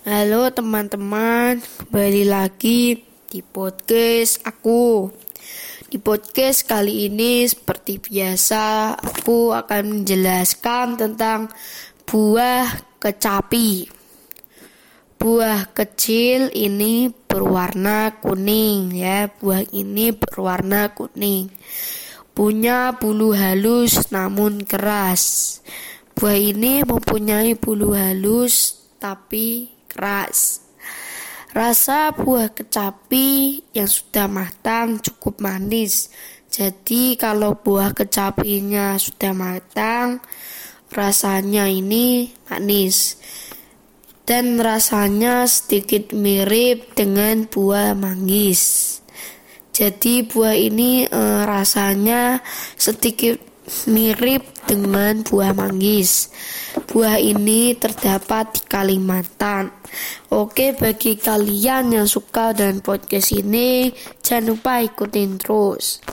Halo teman-teman, kembali lagi di podcast aku. Di podcast kali ini seperti biasa aku akan menjelaskan tentang buah kecapi. Buah kecil ini berwarna kuning ya, buah ini berwarna kuning. Punya bulu halus namun keras. Buah ini mempunyai bulu halus tapi keras. Rasa buah kecapi yang sudah matang cukup manis. Jadi kalau buah kecapinya sudah matang, rasanya ini manis. Dan rasanya sedikit mirip dengan buah manggis. Jadi buah ini e, rasanya sedikit mirip dengan buah manggis. Buah ini terdapat di Kalimantan. Oke, bagi kalian yang suka dengan podcast ini, jangan lupa ikutin terus.